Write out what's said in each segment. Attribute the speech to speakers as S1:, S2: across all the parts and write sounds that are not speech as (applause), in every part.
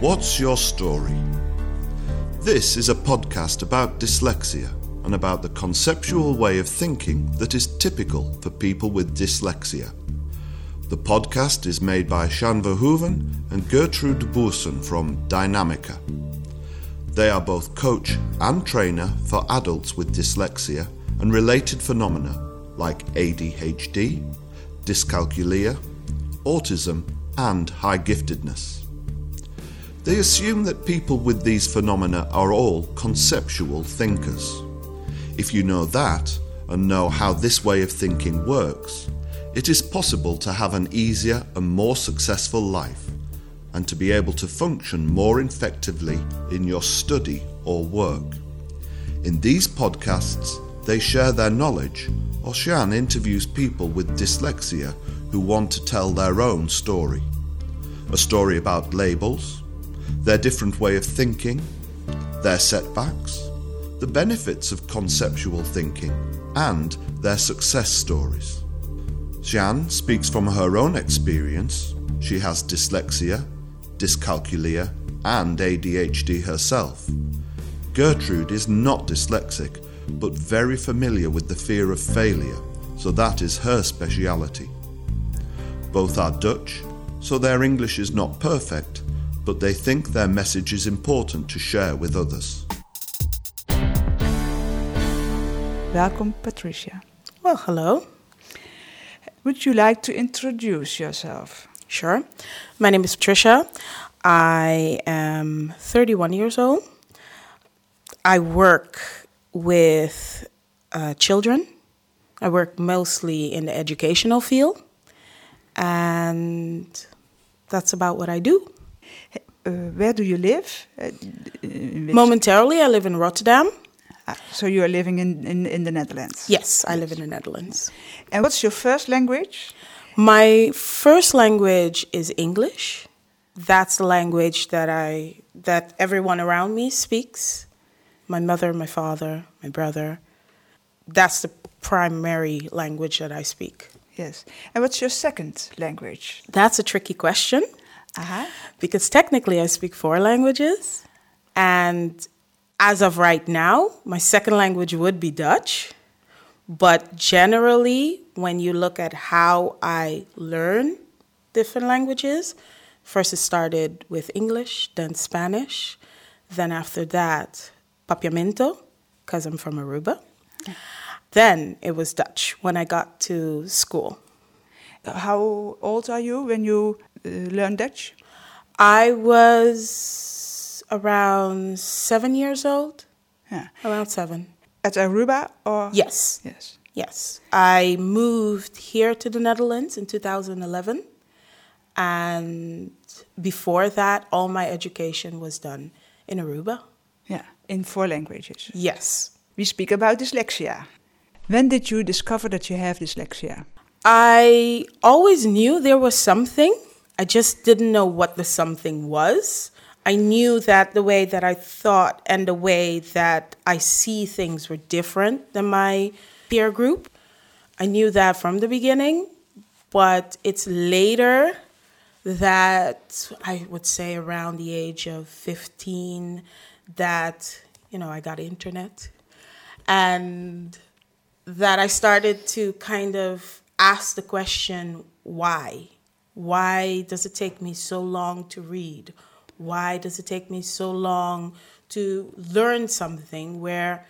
S1: What's Your Story? This is a podcast about dyslexia and about the conceptual way of thinking that is typical for people with dyslexia. The podcast is made by Sjan Verhoeven and Gertrude Boersen from Dynamica. They are both coach and trainer for adults with dyslexia and related phenomena like ADHD, dyscalculia, autism, and high giftedness. They assume that people with these phenomena are all conceptual thinkers. If you know that and know how this way of thinking works, it is possible to have an easier and more successful life and to be able to function more effectively in your study or work. In these podcasts, they share their knowledge, or Sjan interviews people with dyslexia who want to tell their own story. A story about labels, their different way of thinking, their setbacks, the benefits of conceptual thinking, and their success stories. Sjan speaks from her own experience. She has dyslexia, dyscalculia, and ADHD herself. Gertrude is not dyslexic, but very familiar with the fear of failure, so that is her speciality. Both are Dutch, so their English is not perfect, but they think their message is important to share with others.
S2: Welcome, Patricia.
S3: Well, hello.
S2: Would you like to introduce yourself?
S3: Sure. My name is Patricia. I am 31 years old. I work with uh, children. I work mostly in the educational field. And that's about what I do.
S2: Uh, where do you live? Uh,
S3: Momentarily, I live in Rotterdam.
S2: Ah, so you are living in, in, in the Netherlands?
S3: Yes, I live in the Netherlands.
S2: And what's your first language?
S3: My first language is English. That's the language that I that everyone around me speaks. My mother, my father, my brother. That's the primary language that I speak.
S2: Yes. And what's your second language?
S3: That's a tricky question.
S2: Uh-huh.
S3: Because technically I speak four languages and as of right now, my second language would be Dutch. But generally, when you look at how I learn different languages, first it started with English, then Spanish, then after that, Papiamento, because I'm from Aruba. Then it was Dutch when I got to school.
S2: How old are you when you uh, learn Dutch?
S3: I was around seven years old.
S2: Yeah.
S3: Around seven.
S2: At Aruba or?
S3: Yes.
S2: Yes.
S3: Yes. I moved here to the Netherlands in 2011. And before that, all my education was done in Aruba.
S2: Yeah, in four languages.
S3: Yes.
S2: We speak about dyslexia. When did you discover that you have dyslexia?
S3: I always knew there was something. I just didn't know what the something was. I knew that the way that I thought and the way that I see things were different than my peer group. I knew that from the beginning, but it's later that I would say around the age of 15 that, you know, I got internet and that I started to kind of ask the question why? Why does it take me so long to read? Why does it take me so long to learn something where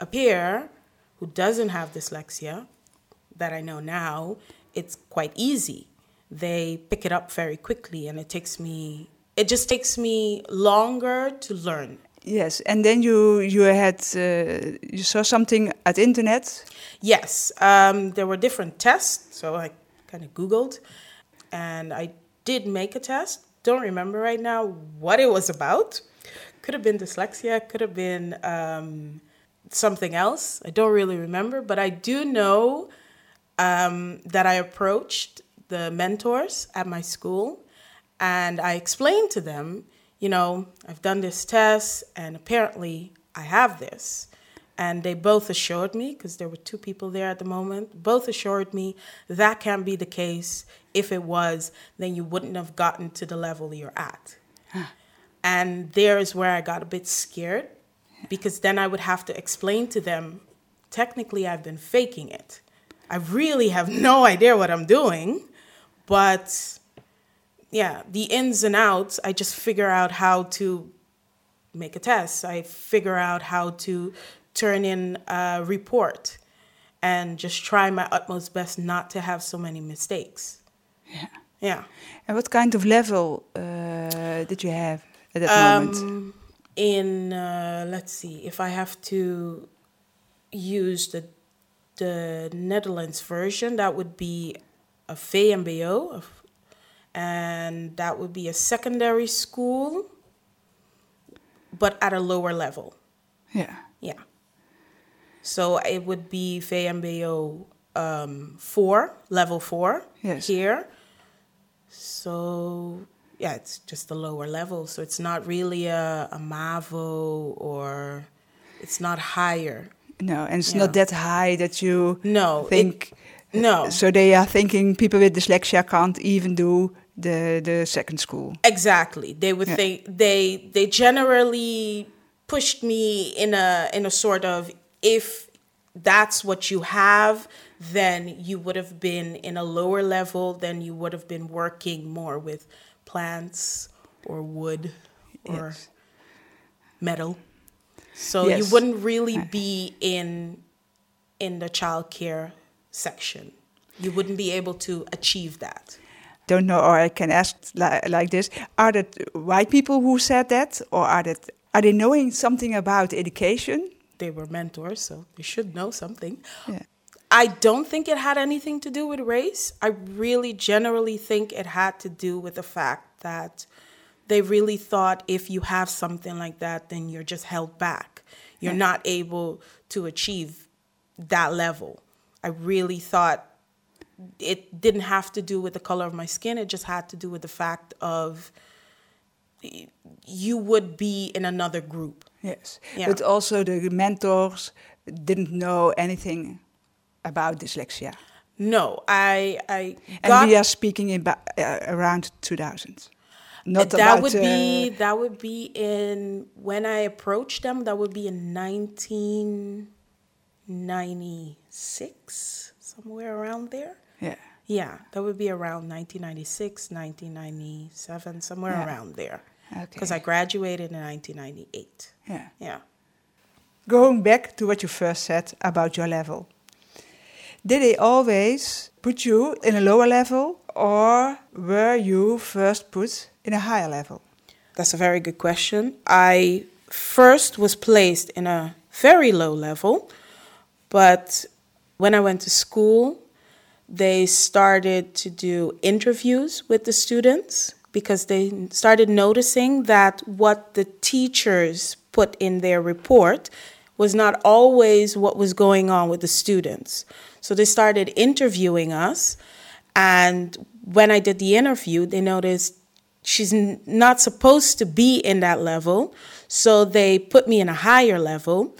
S3: a peer who doesn't have dyslexia, that I know now, it's quite easy. They pick it up very quickly, and it takes me, it just takes me longer to learn.
S2: Yes, and then you you had uh, you saw something at internet.
S3: Yes, um, there were different tests, so I kind of Googled, and I did make a test. Don't remember right now what it was about. Could have been dyslexia, could have been um, something else. I don't really remember, but I do know um, that I approached the mentors at my school and I explained to them, you know, I've done this test and apparently I have this. And they both assured me, because there were two people there at the moment, both assured me that can be the case. If it was, then you wouldn't have gotten to the level you're at. (sighs) And there is where I got a bit scared because then I would have to explain to them technically, I've been faking it. I really have (laughs) no idea what I'm doing, but yeah, the ins and outs, I just figure out how to make a test. I figure out how to turn in a report and just try my utmost best not to have so many mistakes.
S2: Yeah.
S3: Yeah.
S2: And what kind of level uh, did you have at that moment?
S3: Um, in uh, let's see, if I have to use the the Netherlands version, that would be a VMBO, of- and that would be a secondary school, but at a lower level.
S2: Yeah.
S3: Yeah. So it would be VMBO um, four, level four
S2: Yes.
S3: here. So yeah, it's just a lower level. So it's not really a, a MAVO or it's not higher.
S2: No, and it's
S3: Yeah.
S2: not that high that you
S3: No, it-
S2: think.
S3: No.
S2: So they are thinking people with dyslexia can't even do the the second school.
S3: Exactly. They would
S2: Yeah.
S3: think they they generally pushed me in a in a sort of if that's what you have, then you would have been in a lower level, then you would have been working more with plants or wood or
S2: Yes.
S3: metal. So you wouldn't really be in in the childcare section. You wouldn't be able to achieve that.
S2: Don't know, or I can ask li- like this: Are that white people who said that, or are that are they knowing something about education?
S3: they were mentors, so they should know something.
S2: Yeah.
S3: I don't think it had anything to do with race. I really generally think it had to do with the fact that they really thought if you have something like that, then you're just held back. You're not able to achieve that level. I really thought it didn't have to do with the color of my skin, it just had to do with the fact of you would be in another group.
S2: Yes,
S3: Yeah.
S2: but also the mentors didn't know anything about dyslexia,
S3: No, I I
S2: and we are speaking in ba- uh, around 2000. Not
S3: that
S2: about
S3: would
S2: uh,
S3: be that would be in when I approached them. That would be in 1996, somewhere around there.
S2: Yeah.
S3: Yeah, that would be around 1996, 1997, somewhere
S2: Yeah.
S3: around there.
S2: Okay.
S3: Because I graduated in 1998.
S2: Yeah.
S3: Yeah.
S2: Going back to what you first said about your level, did they always put you in a lower level, or were you first put in a higher level?
S3: That's a very good question. I first was placed in a very low level, but when I went to school, they started to do interviews with the students because they started noticing that what the teachers put in their report was not always what was going on with the students. So they started interviewing us, and when I did the interview, they noticed she's n- not supposed to be in that level. So they put me in a higher level.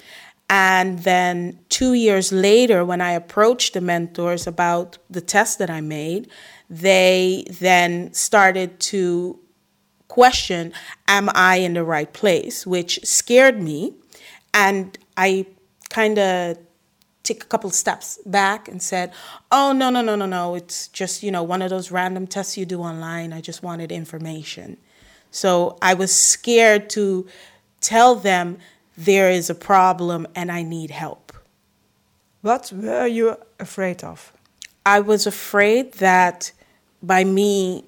S3: And then two years later, when I approached the mentors about the test that I made, they then started to question Am I in the right place? which scared me. And I kind of took a couple steps back and said, "Oh no, no, no, no, no! It's just you know one of those random tests you do online. I just wanted information." So I was scared to tell them there is a problem and I need help.
S2: What were you afraid of?
S3: I was afraid that by me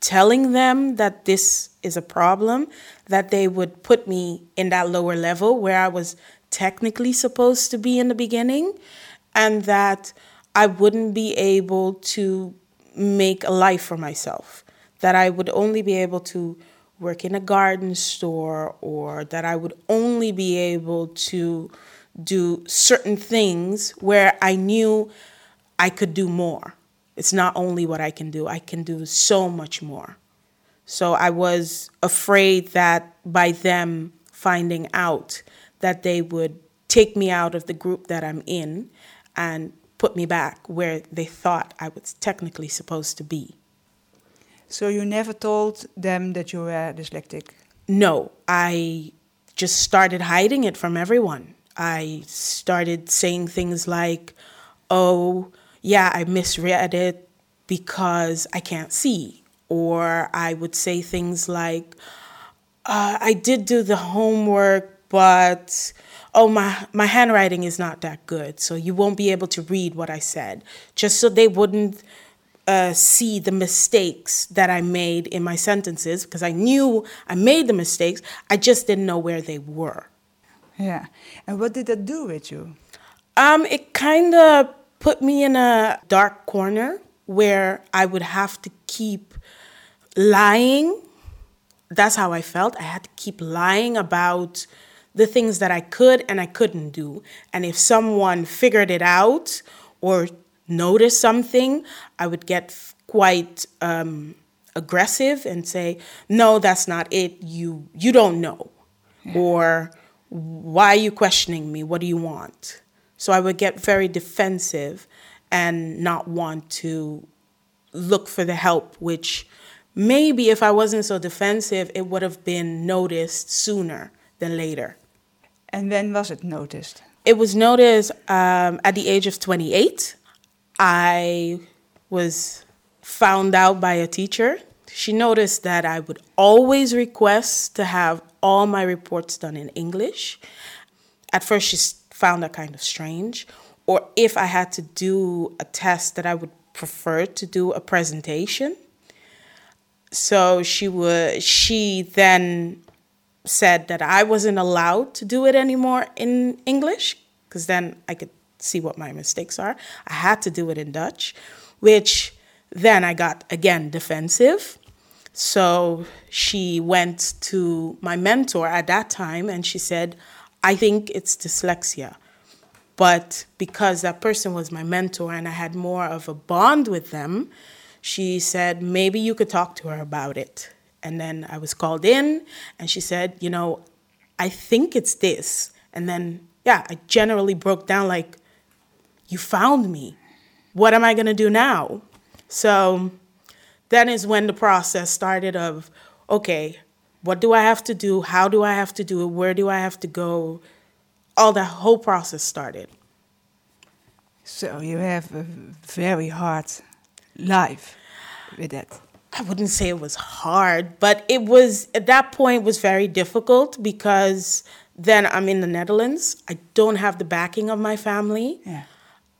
S3: telling them that this is a problem, that they would put me in that lower level where I was technically supposed to be in the beginning, and that I wouldn't be able to make a life for myself. That I would only be able to work in a garden store, or that I would only be able to do certain things where I knew I could do more. It's not only what I can do, I can do so much more. So I was afraid that by them finding out that they would take me out of the group that I'm in and put me back where they thought I was technically supposed to be.
S2: So you never told them that you were dyslexic.
S3: no, I just started hiding it from everyone. I started saying things like, oh, yeah, I misread it because I can't see. Or I would say things like, uh, I did do the homework, but oh, my, my handwriting is not that good, so you won't be able to read what I said, just so they wouldn't uh, see the mistakes that I made in my sentences because I knew I made the mistakes, I just didn't know where they were.
S2: Yeah. And what did that do with you?
S3: Um, it kind of put me in a dark corner where I would have to keep lying. That's how I felt. I had to keep lying about the things that I could and I couldn't do. And if someone figured it out or noticed something, I would get quite um, aggressive and say, "No, that's not it. You you don't know," yeah. or "Why are you questioning me? What do you want?" So I would get very defensive and not want to look for the help, which maybe if I wasn't so defensive, it would have been noticed sooner than later.
S2: And when was it noticed?
S3: It was noticed um, at the age of 28. I was found out by a teacher. She noticed that I would always request to have all my reports done in English. At first, she found that kind of strange. Or if I had to do a test, that I would prefer to do a presentation. So she would. She then said that I wasn't allowed to do it anymore in English because then I could see what my mistakes are. I had to do it in Dutch, which then I got again defensive. So she went to my mentor at that time and she said, I think it's dyslexia. But because that person was my mentor and I had more of a bond with them, she said, maybe you could talk to her about it. And then I was called in, and she said, You know, I think it's this. And then, yeah, I generally broke down like, You found me. What am I going to do now? So that is when the process started of, okay, what do I have to do? How do I have to do it? Where do I have to go? All that whole process started.
S2: So you have a very hard life with that.
S3: I wouldn't say it was hard, but it was at that point was very difficult because then I'm in the Netherlands. I don't have the backing of my family.
S2: Yeah.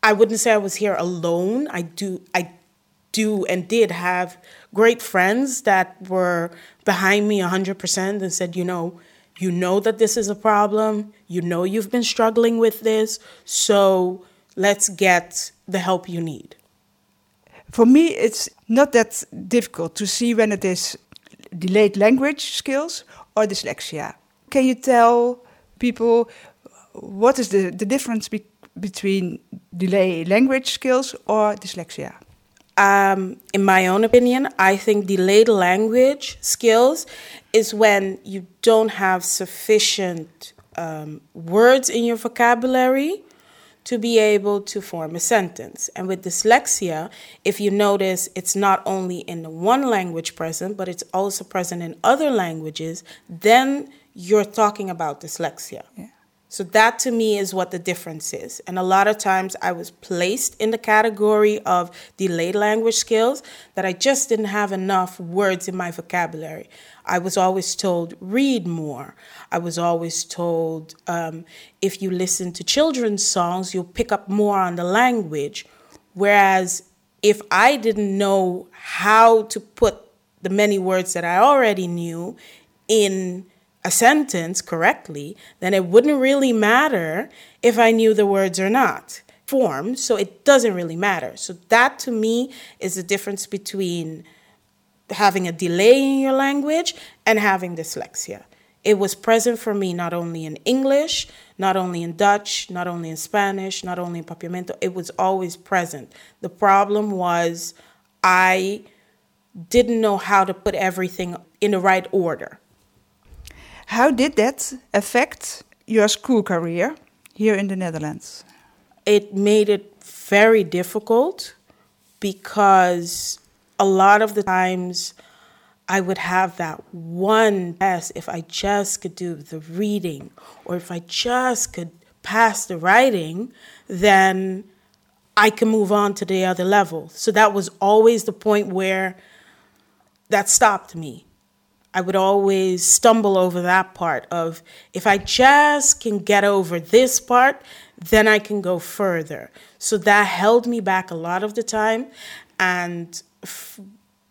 S3: I wouldn't say I was here alone. I do I do and did have great friends that were behind me 100% and said, you know, you know that this is a problem. You know you've been struggling with this. So let's get the help you need
S2: for me, it's not that difficult to see when it is delayed language skills or dyslexia. Can you tell people what is the, the difference be between delayed language skills or dyslexia?
S3: Um, in my own opinion, I think delayed language skills is when you don't have sufficient um, words in your vocabulary to be able to form a sentence. And with dyslexia, if you notice, it's not only in the one language present, but it's also present in other languages, then you're talking about dyslexia.
S2: Yeah.
S3: So that to me is what the difference is. And a lot of times I was placed in the category of delayed language skills that I just didn't have enough words in my vocabulary. I was always told, read more. I was always told, um, if you listen to children's songs, you'll pick up more on the language. Whereas if I didn't know how to put the many words that I already knew in a sentence correctly, then it wouldn't really matter if I knew the words or not. Form, so it doesn't really matter. So that to me is the difference between having a delay in your language and having dyslexia. It was present for me not only in English, not only in Dutch, not only in Spanish, not only in Papiamento, it was always present. The problem was I didn't know how to put everything in the right order.
S2: How did that affect your school career here in the Netherlands?
S3: It made it very difficult because a lot of the times I would have that one test if I just could do the reading or if I just could pass the writing, then I can move on to the other level. So that was always the point where that stopped me. I would always stumble over that part of if I just can get over this part, then I can go further. So that held me back a lot of the time. And f-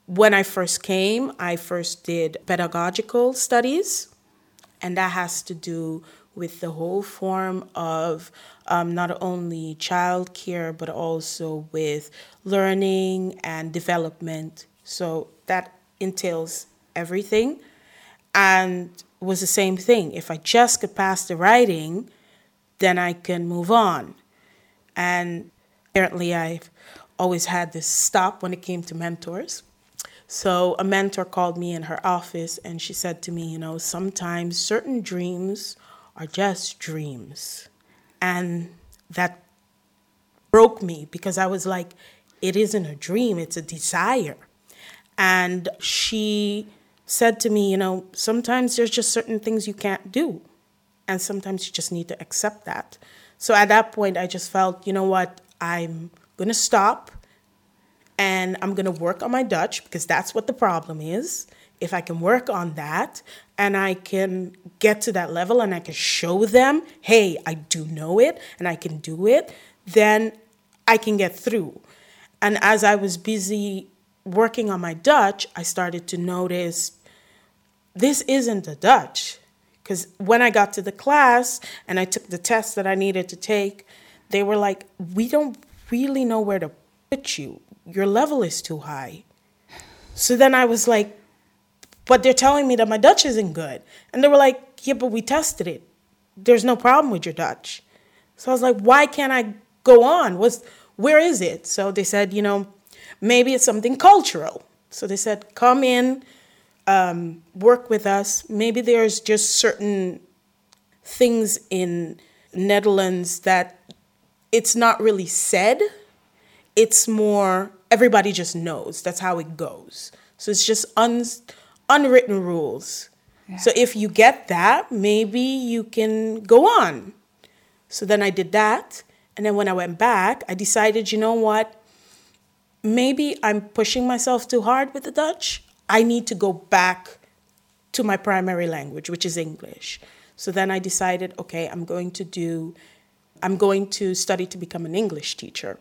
S3: when I first came, I first did pedagogical studies, and that has to do with the whole form of um, not only childcare but also with learning and development. So that entails everything, and was the same thing. If I just could pass the writing, then I can move on. And apparently, I've always had this stop when it came to mentors. So, a mentor called me in her office and she said to me, You know, sometimes certain dreams are just dreams. And that broke me because I was like, It isn't a dream, it's a desire. And she said to me, You know, sometimes there's just certain things you can't do. And sometimes you just need to accept that. So at that point, I just felt, you know what, I'm going to stop and I'm going to work on my Dutch because that's what the problem is. If I can work on that and I can get to that level and I can show them, hey, I do know it and I can do it, then I can get through. And as I was busy working on my Dutch, I started to notice this isn't a Dutch. Because when I got to the class and I took the test that I needed to take, they were like, we don't really know where to put you. Your level is too high. So then I was like, but they're telling me that my Dutch isn't good. And they were like, yeah, but we tested it. There's no problem with your Dutch. So I was like, why can't I go on? What's, where is it? So they said, you know, maybe it's something cultural. So they said, come in, um, work with us. Maybe there's just certain things in Netherlands that it's not really said. It's more everybody just knows. That's how it goes. So it's just un, unwritten rules. Yeah. So if you get that, maybe you can go on. So then I did that. And then when I went back, I decided, you know what? Maybe I'm pushing myself too hard with the Dutch. I need to go back to my primary language, which is English. So then I decided, okay, I'm going to do, I'm going to study to become an English teacher.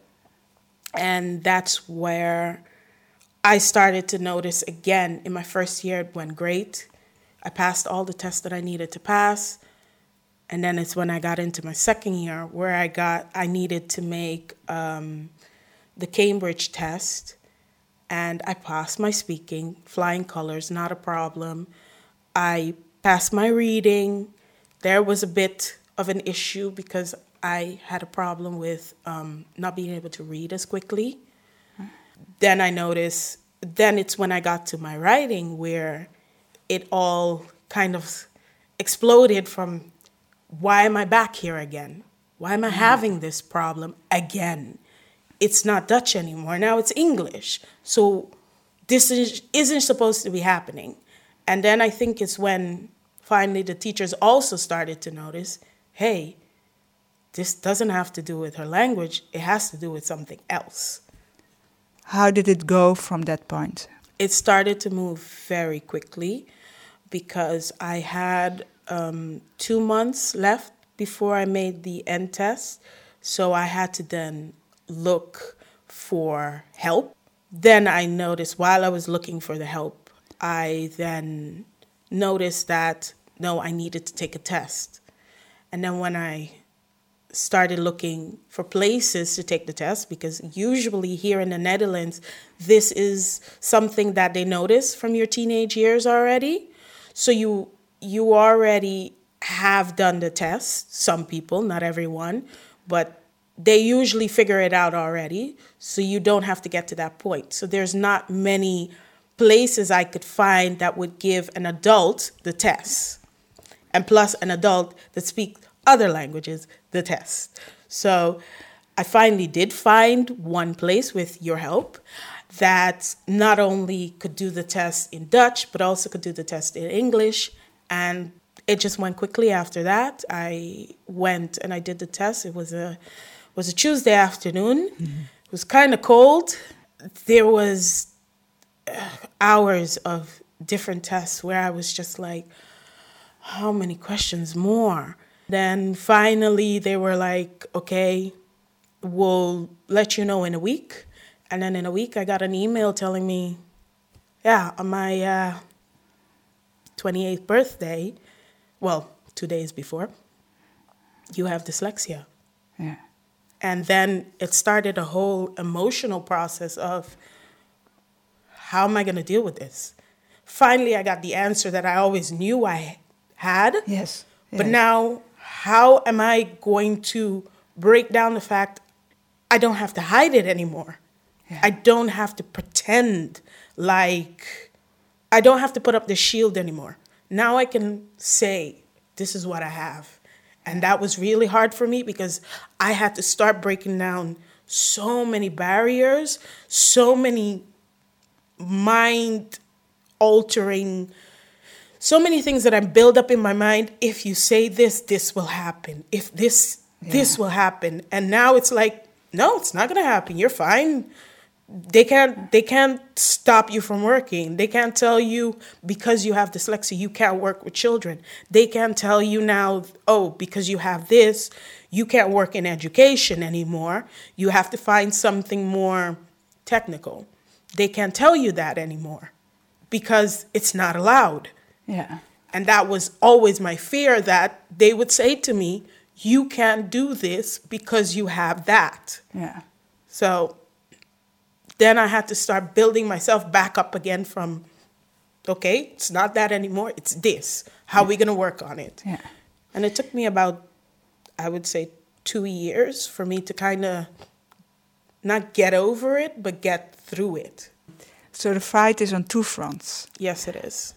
S3: And that's where I started to notice again in my first year, it went great. I passed all the tests that I needed to pass. And then it's when I got into my second year where I got, I needed to make um, the Cambridge test. And I passed my speaking, flying colors, not a problem. I passed my reading. There was a bit of an issue because I had a problem with um, not being able to read as quickly. Then I noticed, then it's when I got to my writing where it all kind of exploded from why am I back here again? Why am I having this problem again? It's not Dutch anymore. Now it's English. So this is, isn't supposed to be happening. And then I think it's when finally the teachers also started to notice hey, this doesn't have to do with her language, it has to do with something else.
S2: How did it go from that point?
S3: It started to move very quickly because I had um, two months left before I made the end test. So I had to then look for help. Then I noticed while I was looking for the help, I then noticed that no, I needed to take a test. And then when I started looking for places to take the test, because usually here in the Netherlands, this is something that they notice from your teenage years already. So you you already have done the test. Some people, not everyone, but they usually figure it out already. So you don't have to get to that point. So there's not many places I could find that would give an adult the test, and plus an adult that speaks other languages the test. So I finally did find one place with your help. that not only could do the test in Dutch, but also could do the test in English. And it just went quickly after that. I went and I did the test. It was a was a Tuesday afternoon. Mm-hmm. It was kind of cold. There was uh, hours of different tests where I was just like, how many questions more? Then finally they were like, okay, we'll let you know in a week. And then in a week, I got an email telling me, yeah, on my uh, 28th birthday, well, two days before, you have dyslexia.
S2: Yeah.
S3: And then it started a whole emotional process of how am I going to deal with this? Finally, I got the answer that I always knew I had.
S2: Yes.
S3: But now, how am I going to break down the fact I don't have to hide it anymore? Yeah. I don't have to pretend like I don't have to put up the shield anymore. Now I can say, this is what I have. And that was really hard for me because I had to start breaking down so many barriers, so many mind altering, so many things that I build up in my mind. If you say this, this will happen. If this, yeah. this will happen. And now it's like, no, it's not going to happen. You're fine they can't they can't stop you from working. They can't tell you because you have dyslexia you can't work with children. They can't tell you now oh because you have this you can't work in education anymore. You have to find something more technical. They can't tell you that anymore because it's not allowed.
S2: Yeah.
S3: And that was always my fear that they would say to me you can't do this because you have that.
S2: Yeah.
S3: So then I had to start building myself back up again from, okay, it's not that anymore, it's this. How are we going to work on it?
S2: Yeah.
S3: And it took me about, I would say, two years for me to kind of not get over it, but get through it.
S2: So the fight is on two fronts.
S3: Yes, it is.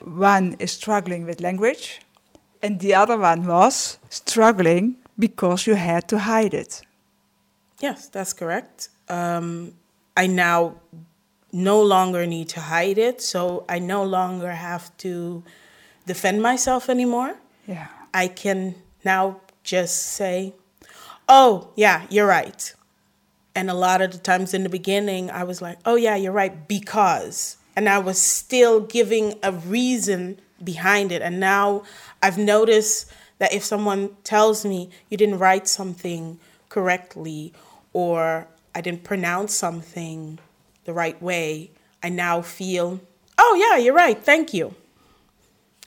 S2: One is struggling with language, and the other one was struggling because you had to hide it.
S3: Yes, that's correct. Um, I now no longer need to hide it. So I no longer have to defend myself anymore.
S2: Yeah.
S3: I can now just say, oh, yeah, you're right. And a lot of the times in the beginning, I was like, oh, yeah, you're right, because. And I was still giving a reason behind it. And now I've noticed that if someone tells me you didn't write something correctly or I didn't pronounce something the right way, I now feel, oh, yeah, you're right, thank you.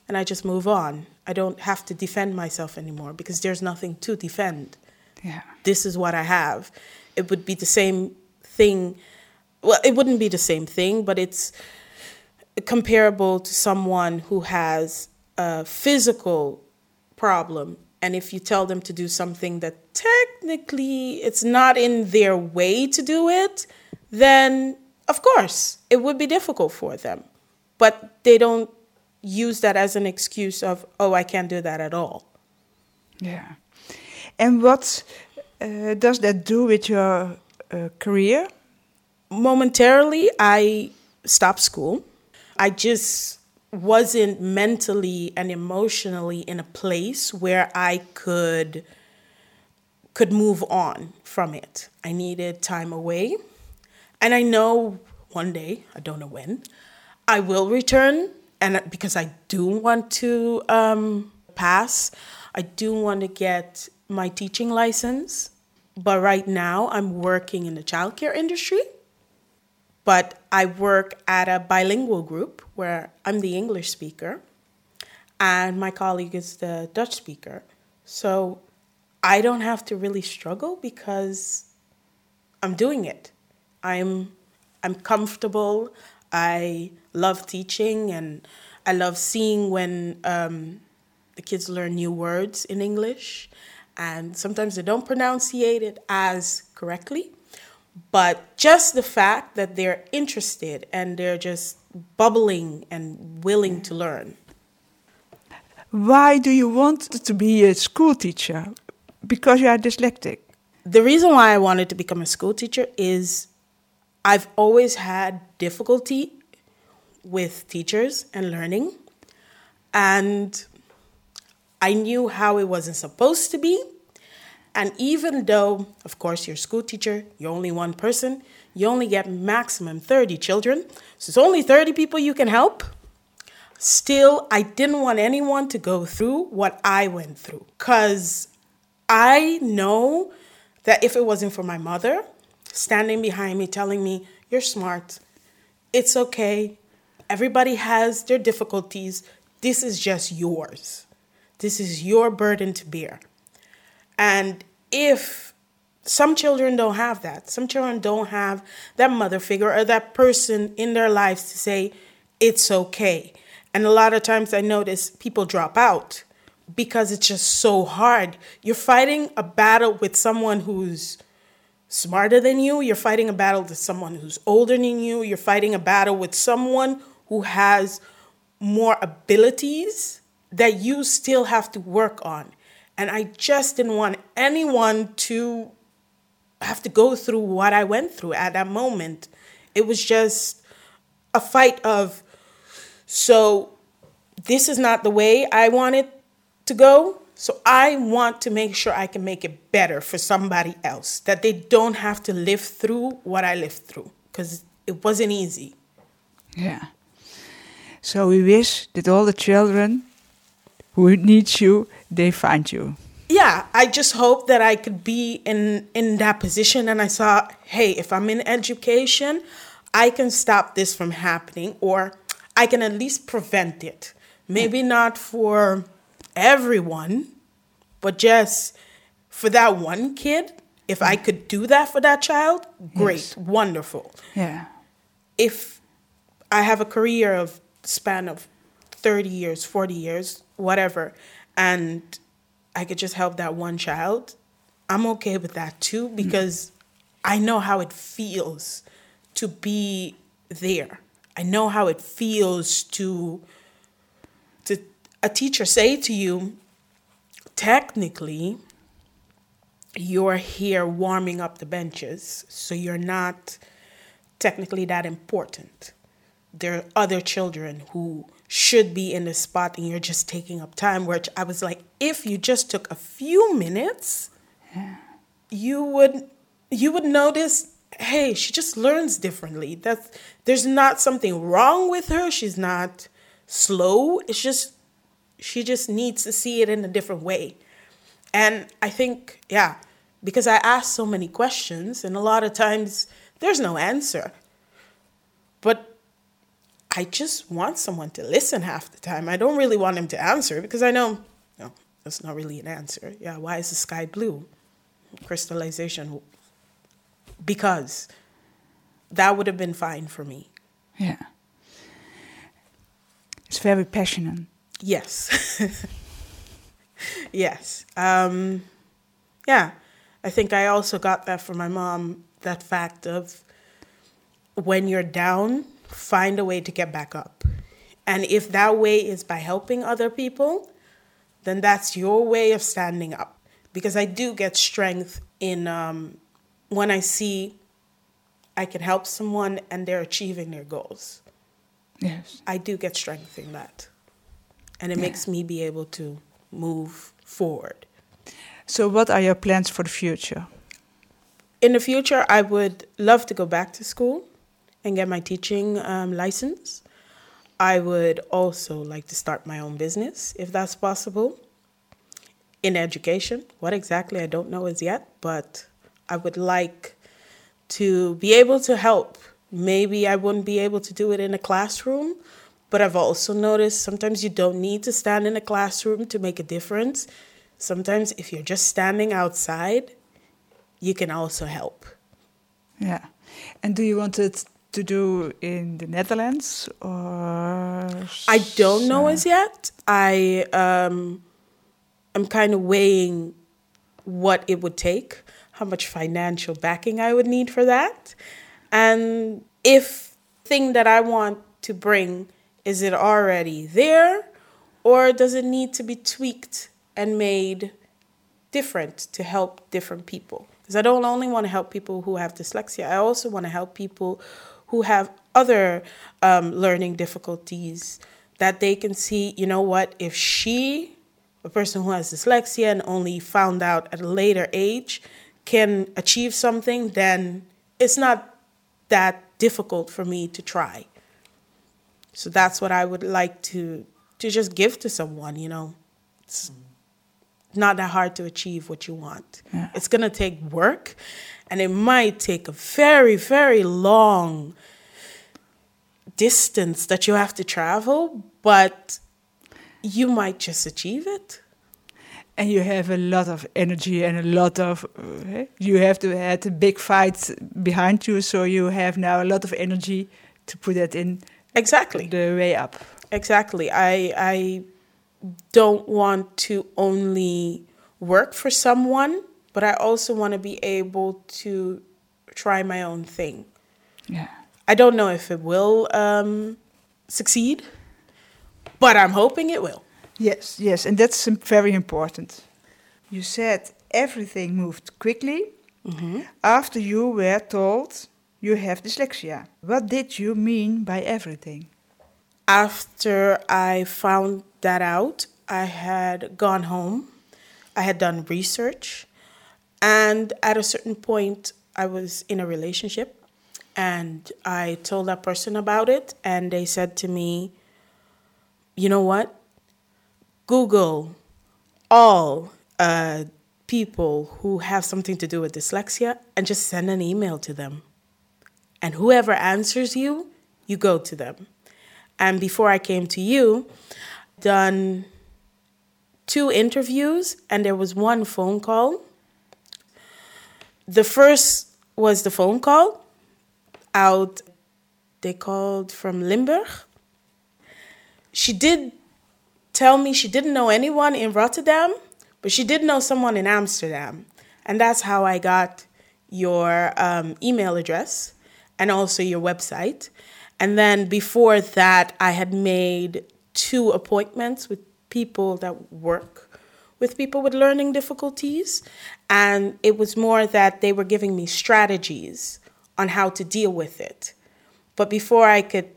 S3: And I just move on. I don't have to defend myself anymore because there's nothing to defend.
S2: Yeah.
S3: This is what I have. It would be the same thing. Well, it wouldn't be the same thing, but it's comparable to someone who has a physical problem and if you tell them to do something that technically it's not in their way to do it, then of course it would be difficult for them. But they don't use that as an excuse of, oh, I can't do that at all.
S2: Yeah. And what uh, does that do with your uh, career?
S3: Momentarily, I stopped school. I just wasn't mentally and emotionally in a place where I could could move on from it. I needed time away. And I know one day, I don't know when, I will return and because I do want to um, pass, I do want to get my teaching license. But right now, I'm working in the childcare industry. But I work at a bilingual group where I'm the English speaker and my colleague is the Dutch speaker. So I don't have to really struggle because I'm doing it. I'm I'm comfortable. I love teaching and I love seeing when um, the kids learn new words in English and sometimes they don't pronunciate it as correctly but just the fact that they're interested and they're just bubbling and willing to learn.
S2: Why do you want to be a school teacher? Because you are dyslexic.
S3: The reason why I wanted to become a school teacher is I've always had difficulty with teachers and learning. And I knew how it wasn't supposed to be. And even though, of course, you're a school teacher, you're only one person, you only get maximum 30 children, so it's only 30 people you can help. Still, I didn't want anyone to go through what I went through because I know that if it wasn't for my mother standing behind me telling me, You're smart, it's okay, everybody has their difficulties, this is just yours. This is your burden to bear. And if some children don't have that, some children don't have that mother figure or that person in their lives to say, it's okay. And a lot of times I notice people drop out because it's just so hard. You're fighting a battle with someone who's smarter than you, you're fighting a battle with someone who's older than you, you're fighting a battle with someone who has more abilities that you still have to work on. And I just didn't want anyone to have to go through what I went through at that moment. It was just a fight of, so this is not the way I want it to go. So I want to make sure I can make it better for somebody else, that they don't have to live through what I lived through, because it wasn't easy.
S2: Yeah. So we wish that all the children who need you, they find you.
S3: Yeah, I just hope that I could be in in that position and I saw, hey, if I'm in education, I can stop this from happening or I can at least prevent it. Maybe not for everyone, but just for that one kid. If I mm. could do that for that child, great, yes. wonderful.
S2: Yeah.
S3: If I have a career of span of 30 years, 40 years, whatever, and I could just help that one child, I'm okay with that too mm-hmm. because I know how it feels to be there. I know how it feels to to a teacher say to you, technically, you're here warming up the benches, so you're not technically that important. There are other children who should be in the spot and you're just taking up time. Which I was like, if you just took a few minutes, yeah. you would you would notice, hey, she just learns differently. That's there's not something wrong with her. She's not slow. It's just she just needs to see it in a different way. And I think, yeah, because I ask so many questions and a lot of times there's no answer. But I just want someone to listen half the time. I don't really want him to answer because I know, no, that's not really an answer. Yeah, why is the sky blue? Crystallization. Because that would have been fine for me.
S2: Yeah. It's very passionate.
S3: Yes. (laughs) yes. Um, yeah. I think I also got that from my mom that fact of when you're down, find a way to get back up. And if that way is by helping other people, then that's your way of standing up. Because I do get strength in um, when I see I can help someone and they're achieving their goals.
S2: Yes.
S3: I do get strength in that. And it yeah. makes me be able to move forward.
S2: So, what are your plans for the future?
S3: In the future, I would love to go back to school and get my teaching um, license. I would also like to start my own business if that's possible. In education, what exactly I don't know as yet, but I would like to be able to help. Maybe I wouldn't be able to do it in a classroom, but I've also noticed sometimes you don't need to stand in a classroom to make a difference. Sometimes if you're just standing outside, you can also help.
S2: Yeah. And do you want it to do in the Netherlands or?
S3: I don't know as yet. I um, I'm kind of weighing what it would take, how much financial backing I would need for that, and if thing that I want to bring is it already there, or does it need to be tweaked and made different to help different people? Because I don't only want to help people who have dyslexia, I also want to help people who have other um, learning difficulties that they can see, you know what, if she, a person who has dyslexia and only found out at a later age, can achieve something, then it's not that difficult for me to try. So that's what I would like to to just give to someone, you know. It's not that hard to achieve what you want.
S2: Yeah.
S3: It's going to take work and it might take a very very long distance that you have to travel, but you might just achieve it.
S2: And you have a lot of energy and a lot of. Uh, you have to had a big fight behind you, so you have now a lot of energy to put that in
S3: Exactly.
S2: the way up.
S3: Exactly. I I don't want to only work for someone, but I also want to be able to try my own thing.
S2: Yeah.
S3: I don't know if it will um, succeed, but I'm hoping it will.
S2: Yes, yes, and that's very important. You said everything moved quickly after you were told you have dyslexia. What did you mean by everything?
S3: After I found that out, I had gone home. I had done research. And at a certain point, I was in a relationship. And I told that person about it. And they said to me, you know what? Google all uh, people who have something to do with dyslexia and just send an email to them. And whoever answers you, you go to them. And before I came to you, done two interviews and there was one phone call. The first was the phone call out they called from Limburg. She did tell me she didn't know anyone in Rotterdam, but she did know someone in Amsterdam. And that's how I got your um, email address and also your website. And then before that, I had made two appointments with people that work with people with learning difficulties. And it was more that they were giving me strategies on how to deal with it. But before I could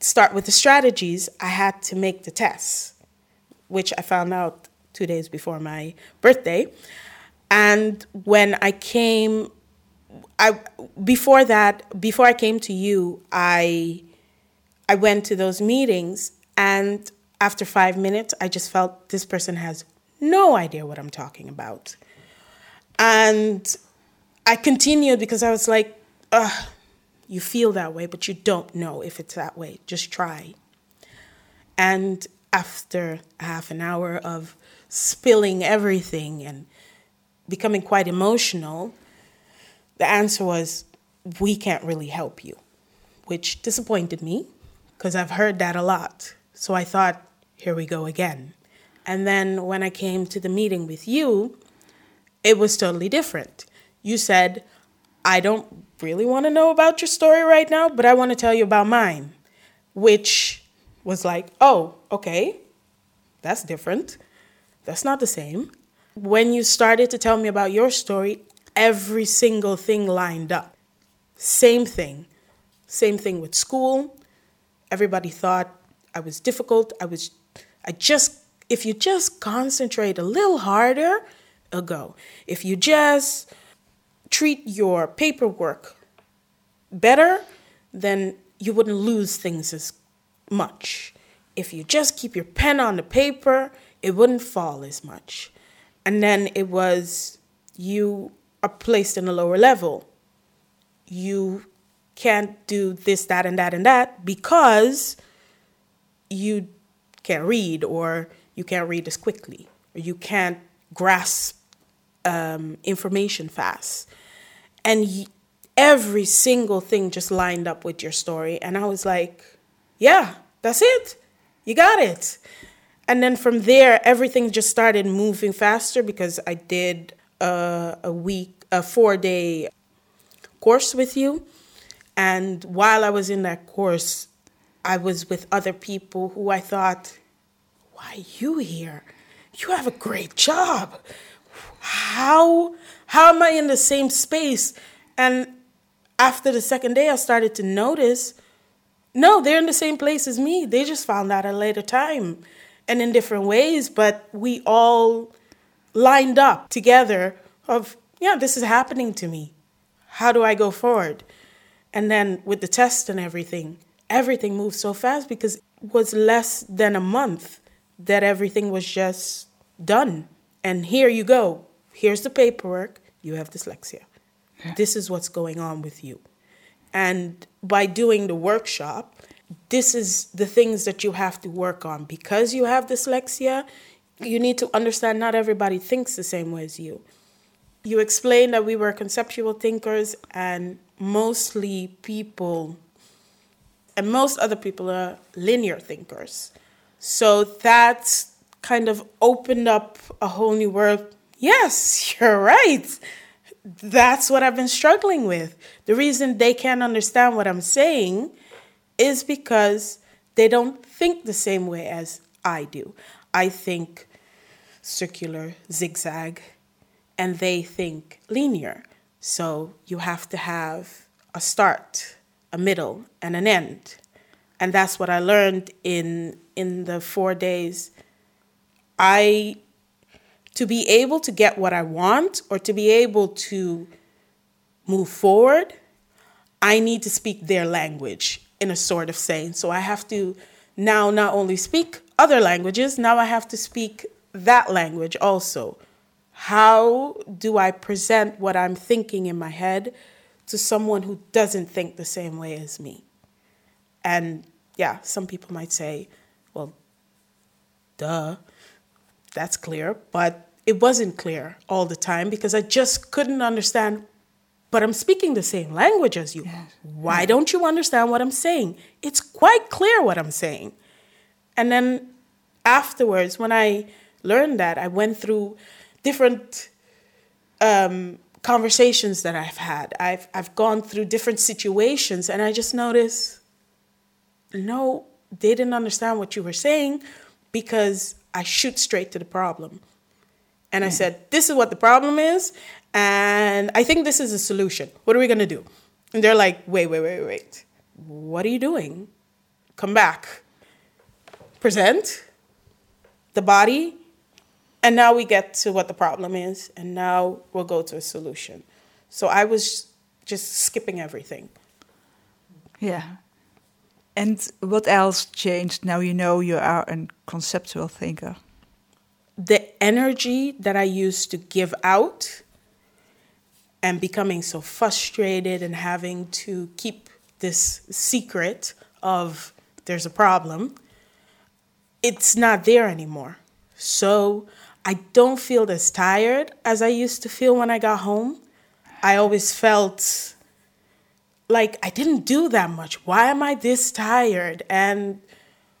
S3: start with the strategies, I had to make the tests, which I found out two days before my birthday. And when I came I before that, before I came to you, I I went to those meetings and after 5 minutes I just felt this person has no idea what I'm talking about. And I continued because I was like, Ugh, you feel that way, but you don't know if it's that way. Just try. And after half an hour of spilling everything and becoming quite emotional, the answer was, we can't really help you, which disappointed me because I've heard that a lot. So I thought, here we go again. And then when I came to the meeting with you, it was totally different. You said, I don't really want to know about your story right now, but I want to tell you about mine, which was like, oh, okay, that's different. That's not the same. When you started to tell me about your story, every single thing lined up. Same thing. Same thing with school. Everybody thought I was difficult. I was, I just, if you just concentrate a little harder, it'll go. If you just treat your paperwork better, then you wouldn't lose things as much. If you just keep your pen on the paper, it wouldn't fall as much. And then it was you are placed in a lower level. You can't do this, that, and that, and that because you can't read or you can't read as quickly or you can't grasp um, information fast. And y- every single thing just lined up with your story. And I was like, yeah, that's it. You got it. And then from there, everything just started moving faster because I did uh, a week, a four day course with you. And while I was in that course, I was with other people who I thought, why are you here? You have a great job. how how am I in the same space? And after the second day, I started to notice no, they're in the same place as me. They just found out at a later time and in different ways, but we all lined up together of, yeah, this is happening to me. How do I go forward? And then with the test and everything, everything moved so fast because it was less than a month that everything was just done. And here you go. Here's the paperwork. You have dyslexia. Yeah. This is what's going on with you. And by doing the workshop, this is the things that you have to work on. Because you have dyslexia, you need to understand not everybody thinks the same way as you. You explained that we were conceptual thinkers, and mostly people, and most other people are linear thinkers. So that's kind of opened up a whole new world. Yes, (laughs) you're right that's what I've been struggling with. The reason they can't understand what I'm saying is because they don't think the same way as I do. I think circular, zigzag, and they think linear. So you have to have a start, a middle, and an end. And that's what I learned in in the 4 days. I to be able to get what I want or to be able to move forward, I need to speak their language in a sort of saying. So I have to now not only speak other languages, now I have to speak that language also. How do I present what I'm thinking in my head to someone who doesn't think the same way as me? And yeah, some people might say, duh that's clear, but it wasn't clear all the time because I just couldn't understand. But I'm speaking the same language as you. Yes. Why don't you understand what I'm saying? It's quite clear what I'm saying. And then afterwards, when I learned that, I went through different um, conversations that I've had. I've, I've gone through different situations, and I just noticed no, they didn't understand what you were saying because I shoot straight to the problem. And I hmm. said, This is what the problem is. And I think this is a solution. What are we going to do? And they're like, Wait, wait, wait, wait. What are you doing? Come back. Present the body. And now we get to what the problem is. And now we'll go to a solution. So I was just skipping everything.
S2: Yeah. And what else changed now you know you are a conceptual thinker?
S3: The energy that I used to give out and becoming so frustrated and having to keep this secret of there's a problem, it's not there anymore. So I don't feel as tired as I used to feel when I got home. I always felt like I didn't do that much. Why am I this tired? And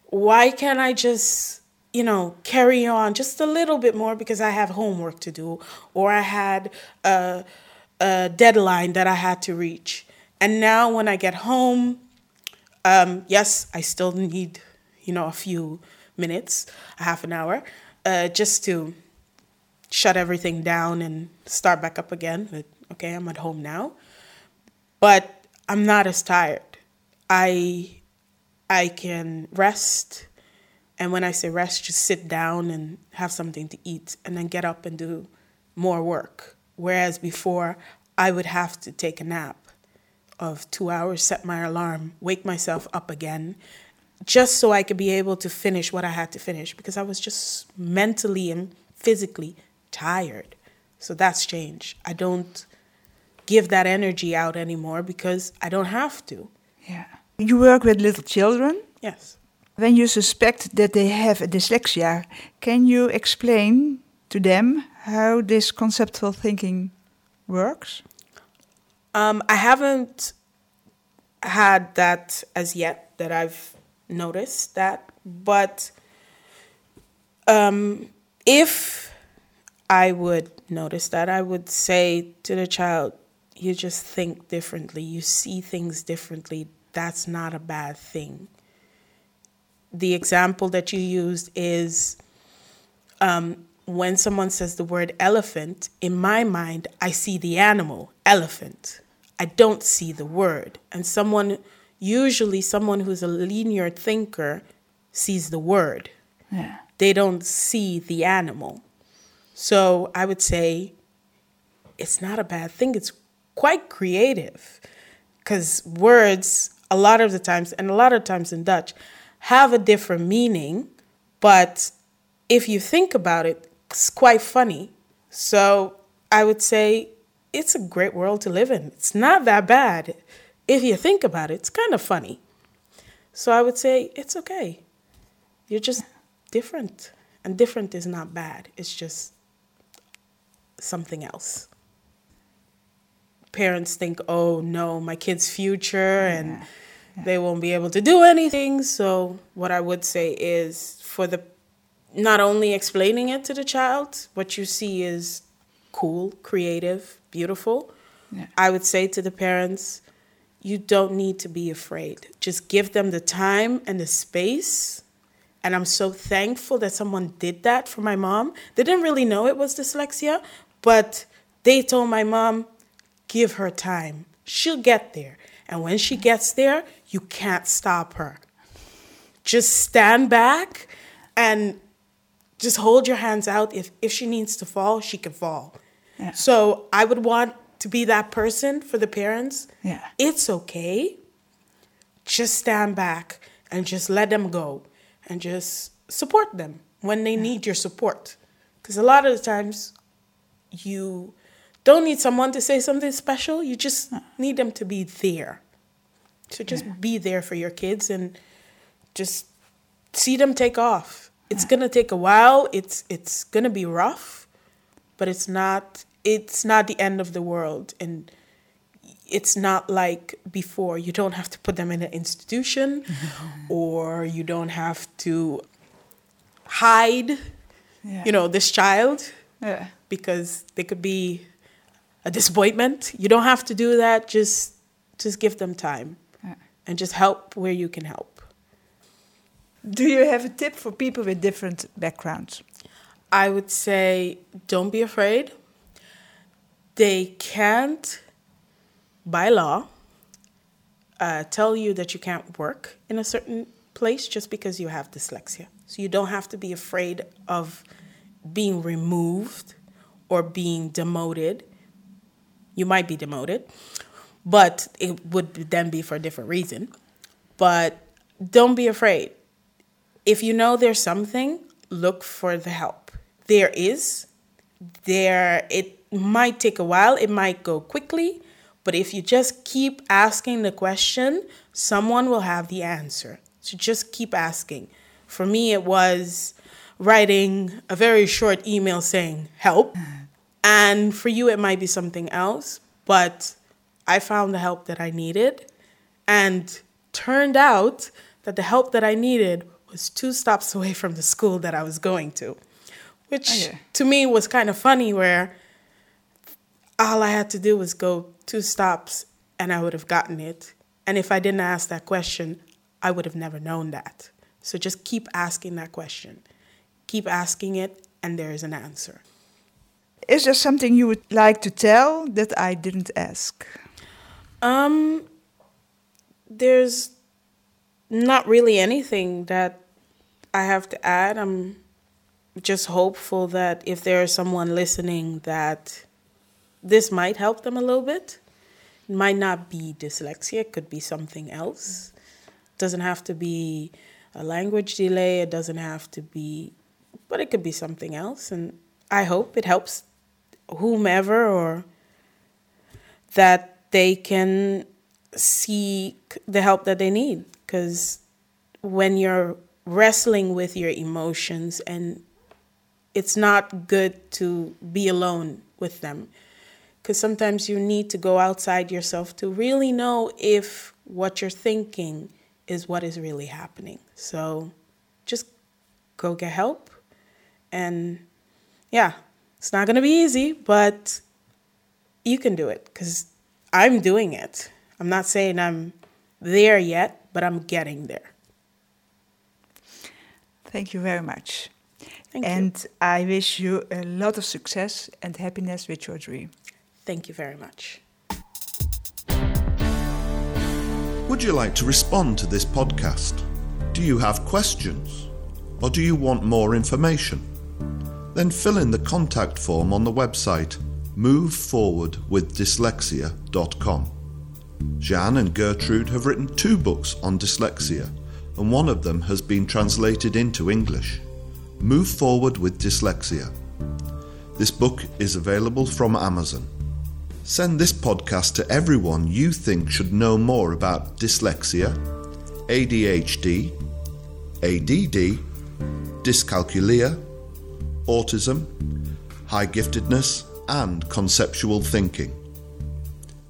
S3: why can't I just, you know, carry on just a little bit more because I have homework to do or I had a, a deadline that I had to reach. And now when I get home, um, yes, I still need, you know, a few minutes, a half an hour, uh, just to shut everything down and start back up again. Okay, I'm at home now. But I'm not as tired. I I can rest and when I say rest just sit down and have something to eat and then get up and do more work. Whereas before I would have to take a nap of 2 hours, set my alarm, wake myself up again just so I could be able to finish what I had to finish because I was just mentally and physically tired. So that's changed. I don't give that energy out anymore because I don't have to.
S2: Yeah. You work with little children?
S3: Yes.
S2: When you suspect that they have a dyslexia, can you explain to them how this conceptual thinking works?
S3: Um, I haven't had that as yet that I've noticed that, but um, if I would notice that, I would say to the child, you just think differently, you see things differently. That's not a bad thing. The example that you used is um, when someone says the word elephant, in my mind, I see the animal, elephant. I don't see the word. And someone, usually someone who's a linear thinker, sees the word.
S2: Yeah.
S3: They don't see the animal. So I would say it's not a bad thing. It's quite creative because words, a lot of the times, and a lot of times in Dutch, have a different meaning. But if you think about it, it's quite funny. So I would say it's a great world to live in. It's not that bad. If you think about it, it's kind of funny. So I would say it's okay. You're just different. And different is not bad, it's just something else. Parents think, oh no, my kid's future and they won't be able to do anything. So, what I would say is for the not only explaining it to the child, what you see is cool, creative, beautiful.
S2: Yeah.
S3: I would say to the parents, you don't need to be afraid. Just give them the time and the space. And I'm so thankful that someone did that for my mom. They didn't really know it was dyslexia, but they told my mom, give her time. She'll get there. And when she gets there, you can't stop her. Just stand back and just hold your hands out. If, if she needs to fall, she can fall.
S2: Yeah.
S3: So I would want to be that person for the parents.
S2: Yeah.
S3: It's okay. Just stand back and just let them go and just support them when they need your support. Because a lot of the times you don't need someone to say something special, you just need them to be there. So just be there for your kids and just see them take off. It's gonna take a while. It's it's gonna be rough, but it's not it's not the end of the world and it's not like before you don't have to put them in an institution (laughs) or you don't have to hide
S2: Yeah.
S3: you know this child
S2: Yeah.
S3: because they could be a disappointment you don't have to do that just just give them time and just help where you can help
S2: Do you have a tip for people with different backgrounds?
S3: I would say don't be afraid. They can't, by law, uh, tell you that you can't work in a certain place just because you have dyslexia. So you don't have to be afraid of being removed or being demoted. You might be demoted, but it would then be for a different reason. But don't be afraid if you know there's something, look for the help. There is. There it might take a while, it might go quickly, but if you just keep asking the question, someone will have the answer. So just keep asking. For me it was writing a very short email saying help. And for you it might be something else, but I found the help that I needed and turned out that the help that I needed was two stops (laughs) away from the school that I was going to, which
S2: Okay.
S3: to me was kind of funny. Where all I had to do was go two stops and I would have gotten it. And if I didn't ask that question, I would have never known that. So just keep asking that question, keep asking it, and there is an answer.
S2: Is there something you would like to tell that I didn't ask?
S3: Um, there's not really anything that I have to add. I'm just hopeful that if there is someone listening that this might help them a little bit. It might not be dyslexia, it could be something else. It doesn't have to be a language delay, it doesn't have to be, but it could be something else. And I hope it helps whomever or that they can seek the help that they need. Because when you're wrestling with your emotions and it's not good to be alone with them because sometimes you need to go outside yourself to really know if what you're thinking is what is really happening. So just go get help. And yeah, it's not going to be easy, but you can do it because I'm doing it. I'm not saying I'm there yet, but I'm getting there.
S2: Thank you very much.
S3: Thank you.
S2: and I wish you a lot of success and happiness with your dream.
S3: Thank you very much.
S1: Would you like to respond to this podcast? Do you have questions? Or do you want more information? Then fill in the contact form on the website moveforwardwithdyslexia.com. Jeanne and Gertrude have written two books on dyslexia, and one of them has been translated into English. Move Forward with Dyslexia. This book is available from Amazon. Send this podcast to everyone you think should know more about dyslexia, ADHD, ADD, dyscalculia, autism, high giftedness, and conceptual thinking.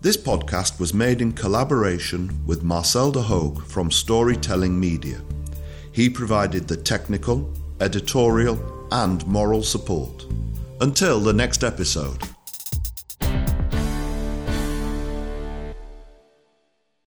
S1: This podcast was made in collaboration with Marcel de Hoog from Storytelling Media. He provided the technical, editorial, and moral support. Until the next episode.